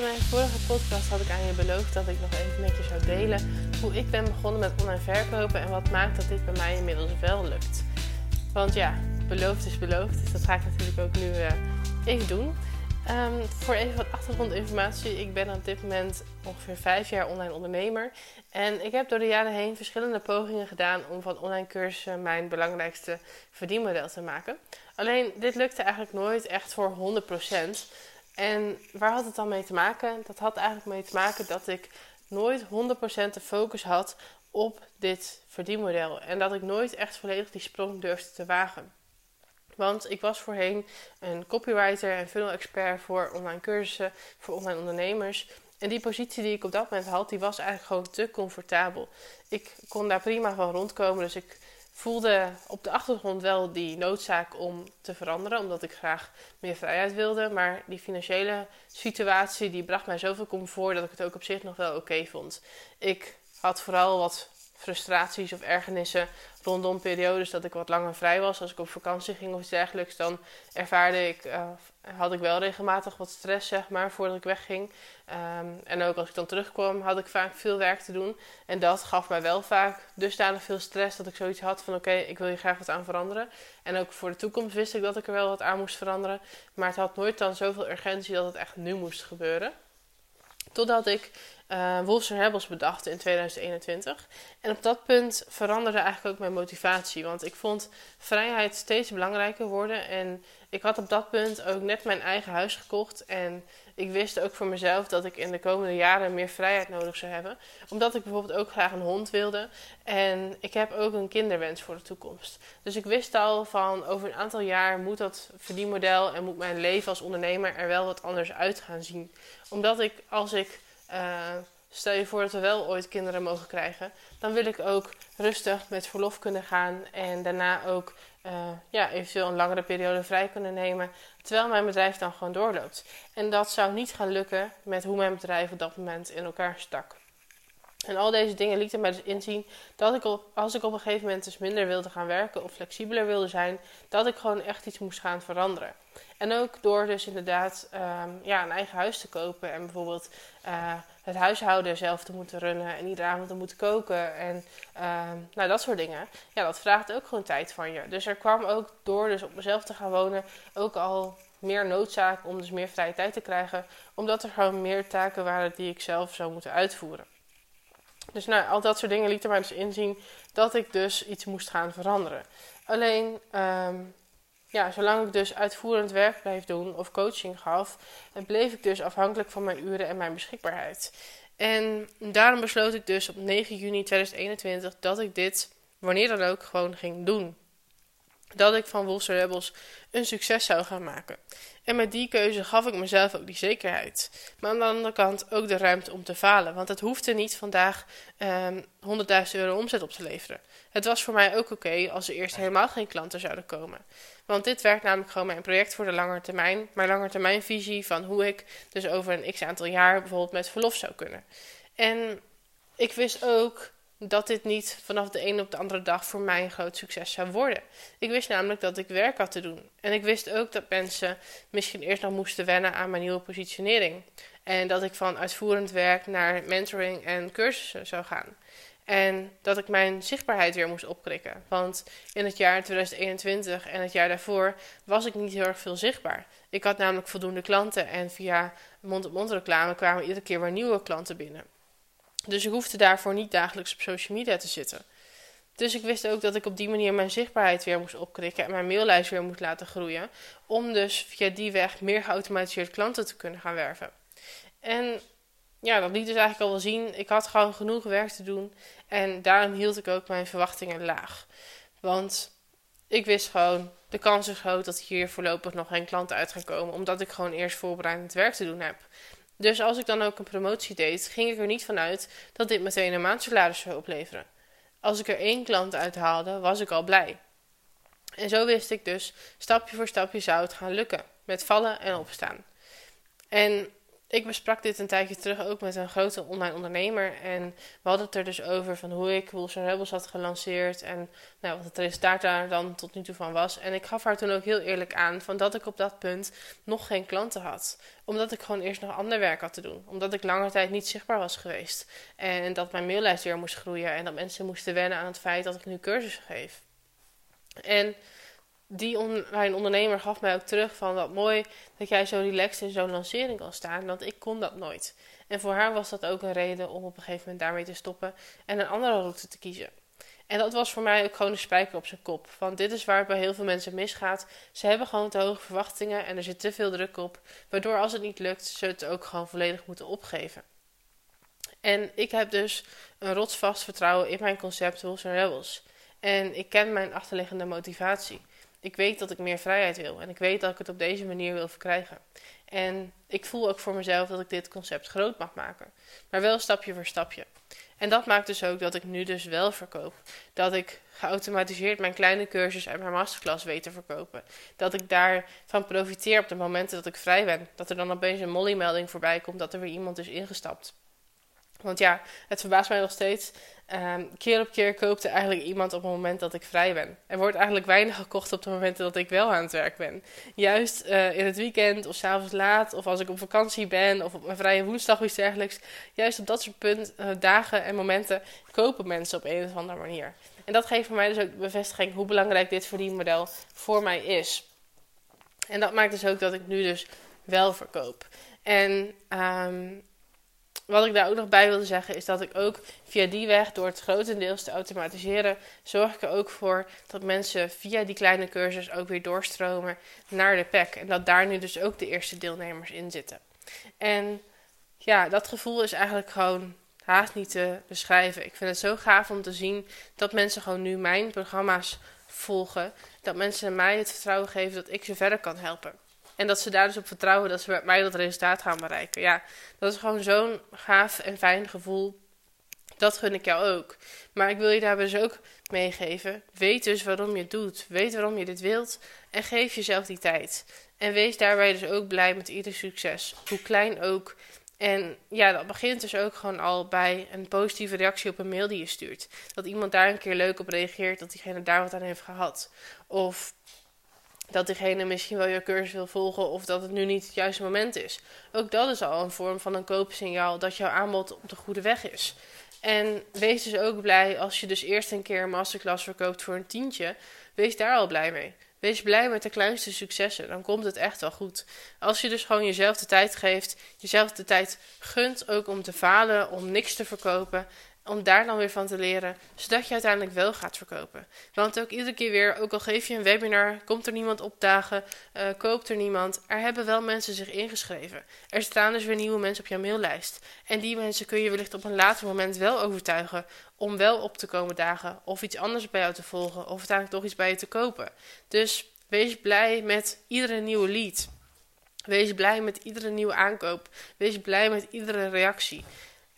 In mijn vorige podcast had ik aan je beloofd dat ik nog even met je zou delen hoe ik ben begonnen met online verkopen en wat maakt dat dit bij mij inmiddels wel lukt. Want ja, beloofd is beloofd, dus dat ga ik natuurlijk ook nu uh, even doen. Um, voor even wat achtergrondinformatie. Ik ben op dit moment ongeveer vijf jaar online ondernemer. En ik heb door de jaren heen verschillende pogingen gedaan om van online cursussen mijn belangrijkste verdienmodel te maken. Alleen dit lukte eigenlijk nooit echt voor 100%. En waar had het dan mee te maken? Dat had eigenlijk mee te maken dat ik nooit 100% de focus had op dit verdienmodel. En dat ik nooit echt volledig die sprong durfde te wagen. Want ik was voorheen een copywriter en funnel expert voor online cursussen, voor online ondernemers. En die positie die ik op dat moment had, die was eigenlijk gewoon te comfortabel. Ik kon daar prima van rondkomen, dus ik voelde op de achtergrond wel die noodzaak om te veranderen, omdat ik graag meer vrijheid wilde. Maar die financiële situatie die bracht mij zoveel comfort dat ik het ook op zich nog wel oké vond. Ik had vooral wat frustraties of ergernissen rondom periodes dat ik wat langer vrij was. Als ik op vakantie ging of iets dergelijks, dan ervaarde ik, uh, had ik wel regelmatig wat stress, zeg maar, voordat ik wegging. Um, en ook als ik dan terugkwam, had ik vaak veel werk te doen. En dat gaf mij wel vaak dusdanig veel stress dat ik zoiets had van: oké, ik wil hier graag wat aan veranderen. En ook voor de toekomst wist ik dat ik er wel wat aan moest veranderen. Maar het had nooit dan zoveel urgentie dat het echt nu moest gebeuren. Totdat ik uh, Wolves Rebels bedacht in 2021. En op dat punt veranderde eigenlijk ook mijn motivatie. Want ik vond vrijheid steeds belangrijker worden. En ik had op dat punt ook net mijn eigen huis gekocht. En ik wist ook voor mezelf dat ik in de komende jaren meer vrijheid nodig zou hebben. Omdat ik bijvoorbeeld ook graag een hond wilde. En ik heb ook een kinderwens voor de toekomst. Dus ik wist al van over een aantal jaar moet dat verdienmodel en moet mijn leven als ondernemer er wel wat anders uit gaan zien. Omdat ik als ik uh, stel je voor dat we wel ooit kinderen mogen krijgen, dan wil ik ook rustig met verlof kunnen gaan en daarna ook uh, ja, eventueel een langere periode vrij kunnen nemen, terwijl mijn bedrijf dan gewoon doorloopt. En dat zou niet gaan lukken met hoe mijn bedrijf op dat moment in elkaar stak. En al deze dingen lieten mij dus inzien dat ik als ik op een gegeven moment dus minder wilde gaan werken of flexibeler wilde zijn, dat ik gewoon echt iets moest gaan veranderen. En ook door dus inderdaad um, ja, een eigen huis te kopen en bijvoorbeeld uh, het huishouden zelf te moeten runnen en iedere avond te moeten koken en uh, nou, dat soort dingen. Ja, dat vraagt ook gewoon tijd van je. Dus er kwam ook door dus op mezelf te gaan wonen ook al meer noodzaak om dus meer vrije tijd te krijgen, omdat er gewoon meer taken waren die ik zelf zou moeten uitvoeren. Dus nou, al dat soort dingen lieten mij dus inzien dat ik dus iets moest gaan veranderen. Alleen, um, ja, zolang ik dus uitvoerend werk bleef doen of coaching gaf, bleef ik dus afhankelijk van mijn uren en mijn beschikbaarheid. En daarom besloot ik dus op 9 juni 2021 dat ik dit, wanneer dan ook, gewoon ging doen. Dat ik van Wolfs Rebels een succes zou gaan maken. En met die keuze gaf ik mezelf ook die zekerheid. Maar aan de andere kant ook de ruimte om te falen. Want het hoefde niet vandaag um, ehm, 100.000 euro omzet op te leveren. Het was voor mij ook oké als er eerst helemaal geen klanten zouden komen. Want dit werkt namelijk gewoon mijn project voor de lange termijn. Mijn visie van hoe ik dus over een x aantal jaar bijvoorbeeld met verlof zou kunnen. En ik wist ook dat dit niet vanaf de ene op de andere dag voor mij een groot succes zou worden. Ik wist namelijk dat ik werk had te doen. En ik wist ook dat mensen misschien eerst nog moesten wennen aan mijn nieuwe positionering. En dat ik van uitvoerend werk naar mentoring en cursussen zou gaan. En dat ik mijn zichtbaarheid weer moest opkrikken. Want in het jaar 2021 en het jaar daarvoor was ik niet heel erg veel zichtbaar. Ik had namelijk voldoende klanten en via mond-op-mond reclame kwamen iedere keer weer nieuwe klanten binnen. Dus ik hoefde daarvoor niet dagelijks op social media te zitten. Dus ik wist ook dat ik op die manier mijn zichtbaarheid weer moest opkrikken en mijn maillijst weer moest laten groeien. Om dus via die weg meer geautomatiseerd klanten te kunnen gaan werven. En ja, dat liet dus eigenlijk al wel zien. Ik had gewoon genoeg werk te doen. En daarom hield ik ook mijn verwachtingen laag. Want ik wist gewoon, de kans is groot dat hier voorlopig nog geen klanten uit gaan komen. Omdat ik gewoon eerst voorbereidend werk te doen heb. Dus als ik dan ook een promotie deed, ging ik er niet vanuit dat dit meteen een maandsalaris zou opleveren. Als ik er één klant uithaalde, was ik al blij. En zo wist ik dus, stapje voor stapje zou het gaan lukken. Met vallen en opstaan. En ik besprak dit een tijdje terug ook met een grote online ondernemer. En we hadden het er dus over van hoe ik Wolves Rebels had gelanceerd. En nou, wat het resultaat daar dan tot nu toe van was. En ik gaf haar toen ook heel eerlijk aan van dat ik op dat punt nog geen klanten had. Omdat ik gewoon eerst nog ander werk had te doen. Omdat ik lange tijd niet zichtbaar was geweest. En dat mijn maillijst weer moest groeien. En dat mensen moesten wennen aan het feit dat ik nu cursussen geef. En die online ondernemer gaf mij ook terug van wat mooi dat jij zo relaxed in zo'n lancering kan staan, want ik kon dat nooit. En voor haar was dat ook een reden om op een gegeven moment daarmee te stoppen en een andere route te kiezen. En dat was voor mij ook gewoon een spijker op zijn kop. Want dit is waar het bij heel veel mensen misgaat. Ze hebben gewoon te hoge verwachtingen en er zit te veel druk op. Waardoor als het niet lukt, ze het ook gewoon volledig moeten opgeven. En ik heb dus een rotsvast vertrouwen in mijn concept Wolves Rebels. En ik ken mijn achterliggende motivatie. Ik weet dat ik meer vrijheid wil en ik weet dat ik het op deze manier wil verkrijgen. En ik voel ook voor mezelf dat ik dit concept groot mag maken, maar wel stapje voor stapje. En dat maakt dus ook dat ik nu dus wel verkoop. Dat ik geautomatiseerd mijn kleine cursus en mijn masterclass weet te verkopen. Dat ik daarvan profiteer op de momenten dat ik vrij ben. Dat er dan opeens een molly-melding voorbij komt dat er weer iemand is ingestapt. Want ja, het verbaast mij nog steeds. Um, keer op keer koopt er eigenlijk iemand op het moment dat ik vrij ben. Er wordt eigenlijk weinig gekocht op de momenten dat ik wel aan het werk ben. Juist uh, in het weekend of s'avonds laat, of als ik op vakantie ben, of op mijn vrije woensdag of iets dergelijks. Juist op dat soort punt, uh, dagen en momenten kopen mensen op een of andere manier. En dat geeft voor mij dus ook de bevestiging hoe belangrijk dit verdienmodel voor mij is. En dat maakt dus ook dat ik nu dus wel verkoop. En um, wat ik daar ook nog bij wilde zeggen is dat ik ook via die weg, door het grotendeels te automatiseren, zorg ik er ook voor dat mensen via die kleine cursus ook weer doorstromen naar de pack. En dat daar nu dus ook de eerste deelnemers in zitten. En ja, dat gevoel is eigenlijk gewoon haast niet te beschrijven. Ik vind het zo gaaf om te zien dat mensen gewoon nu mijn programma's volgen. Dat mensen mij het vertrouwen geven dat ik ze verder kan helpen. En dat ze daar dus op vertrouwen dat ze met mij dat resultaat gaan bereiken. Ja, dat is gewoon zo'n gaaf en fijn gevoel. Dat gun ik jou ook. Maar ik wil je daarbij dus ook meegeven. Weet dus waarom je het doet. Weet waarom je dit wilt. En geef jezelf die tijd. En wees daarbij dus ook blij met ieder succes. Hoe klein ook. En ja, dat begint dus ook gewoon al bij een positieve reactie op een mail die je stuurt. Dat iemand daar een keer leuk op reageert, dat diegene daar wat aan heeft gehad. Of dat diegene misschien wel je cursus wil volgen of dat het nu niet het juiste moment is. Ook dat is al een vorm van een koopsignaal dat jouw aanbod op de goede weg is. En wees dus ook blij als je dus eerst een keer een masterclass verkoopt voor een tientje. Wees daar al blij mee. Wees blij met de kleinste successen, dan komt het echt wel goed. Als je dus gewoon jezelf de tijd geeft, jezelf de tijd gunt ook om te falen, om niks te verkopen om daar dan weer van te leren, zodat je uiteindelijk wel gaat verkopen. Want ook iedere keer weer, ook al geef je een webinar, komt er niemand opdagen, uh, koopt er niemand, er hebben wel mensen zich ingeschreven. Er staan dus weer nieuwe mensen op jouw maillijst. En die mensen kun je wellicht op een later moment wel overtuigen om wel op te komen dagen, of iets anders bij jou te volgen, of uiteindelijk toch iets bij je te kopen. Dus wees blij met iedere nieuwe lead. Wees blij met iedere nieuwe aankoop. Wees blij met iedere reactie.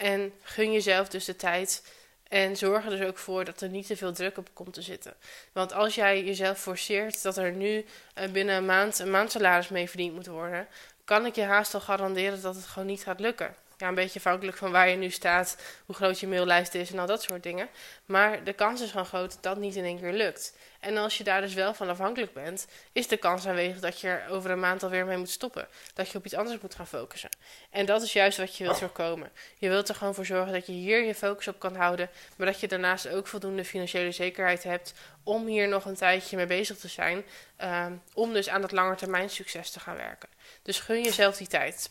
En gun jezelf dus de tijd. En zorg er dus ook voor dat er niet te veel druk op komt te zitten. Want als jij jezelf forceert dat er nu eh, binnen een maand een maandsalaris mee verdiend moet worden, kan ik je haast al garanderen dat het gewoon niet gaat lukken ja, een beetje afhankelijk van waar je nu staat, hoe groot je maillijst is en al dat soort dingen. Maar de kans is gewoon groot dat dat niet in één keer lukt. En als je daar dus wel van afhankelijk bent, is de kans aanwezig dat je er over een maand alweer mee moet stoppen. Dat je op iets anders moet gaan focussen. En dat is juist wat je wilt voorkomen. Je wilt er gewoon voor zorgen dat je hier je focus op kan houden, maar dat je daarnaast ook voldoende financiële zekerheid hebt om hier nog een tijdje mee bezig te zijn. Ehm, om dus aan dat langetermijn succes te gaan werken. Dus gun jezelf die tijd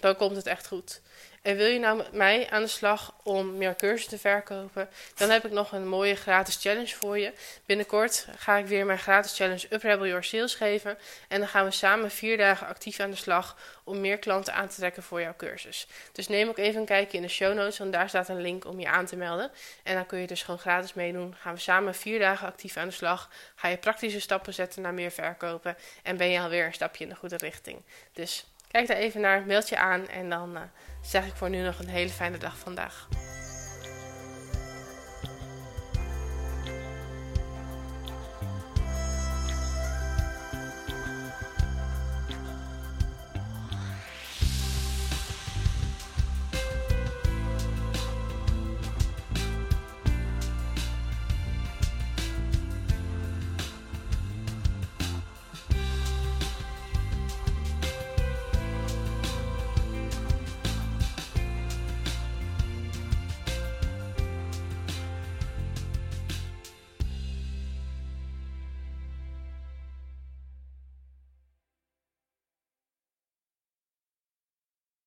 dan komt het echt goed. En wil je nou met mij aan de slag om meer cursussen te verkopen, dan heb ik nog een mooie gratis challenge voor je. Binnenkort ga ik weer mijn gratis challenge Up Rebel Your Sales geven. En dan gaan we samen vier dagen actief aan de slag om meer klanten aan te trekken voor jouw cursus. Dus neem ook even een kijkje in de show notes, want daar staat een link om je aan te melden. En dan kun je dus gewoon gratis meedoen. Gaan we samen vier dagen actief aan de slag. Ga je praktische stappen zetten naar meer verkopen. En ben je alweer een stapje in de goede richting. Dus Kijk daar even naar, meld je aan en dan uh, zeg ik voor nu nog een hele fijne dag vandaag.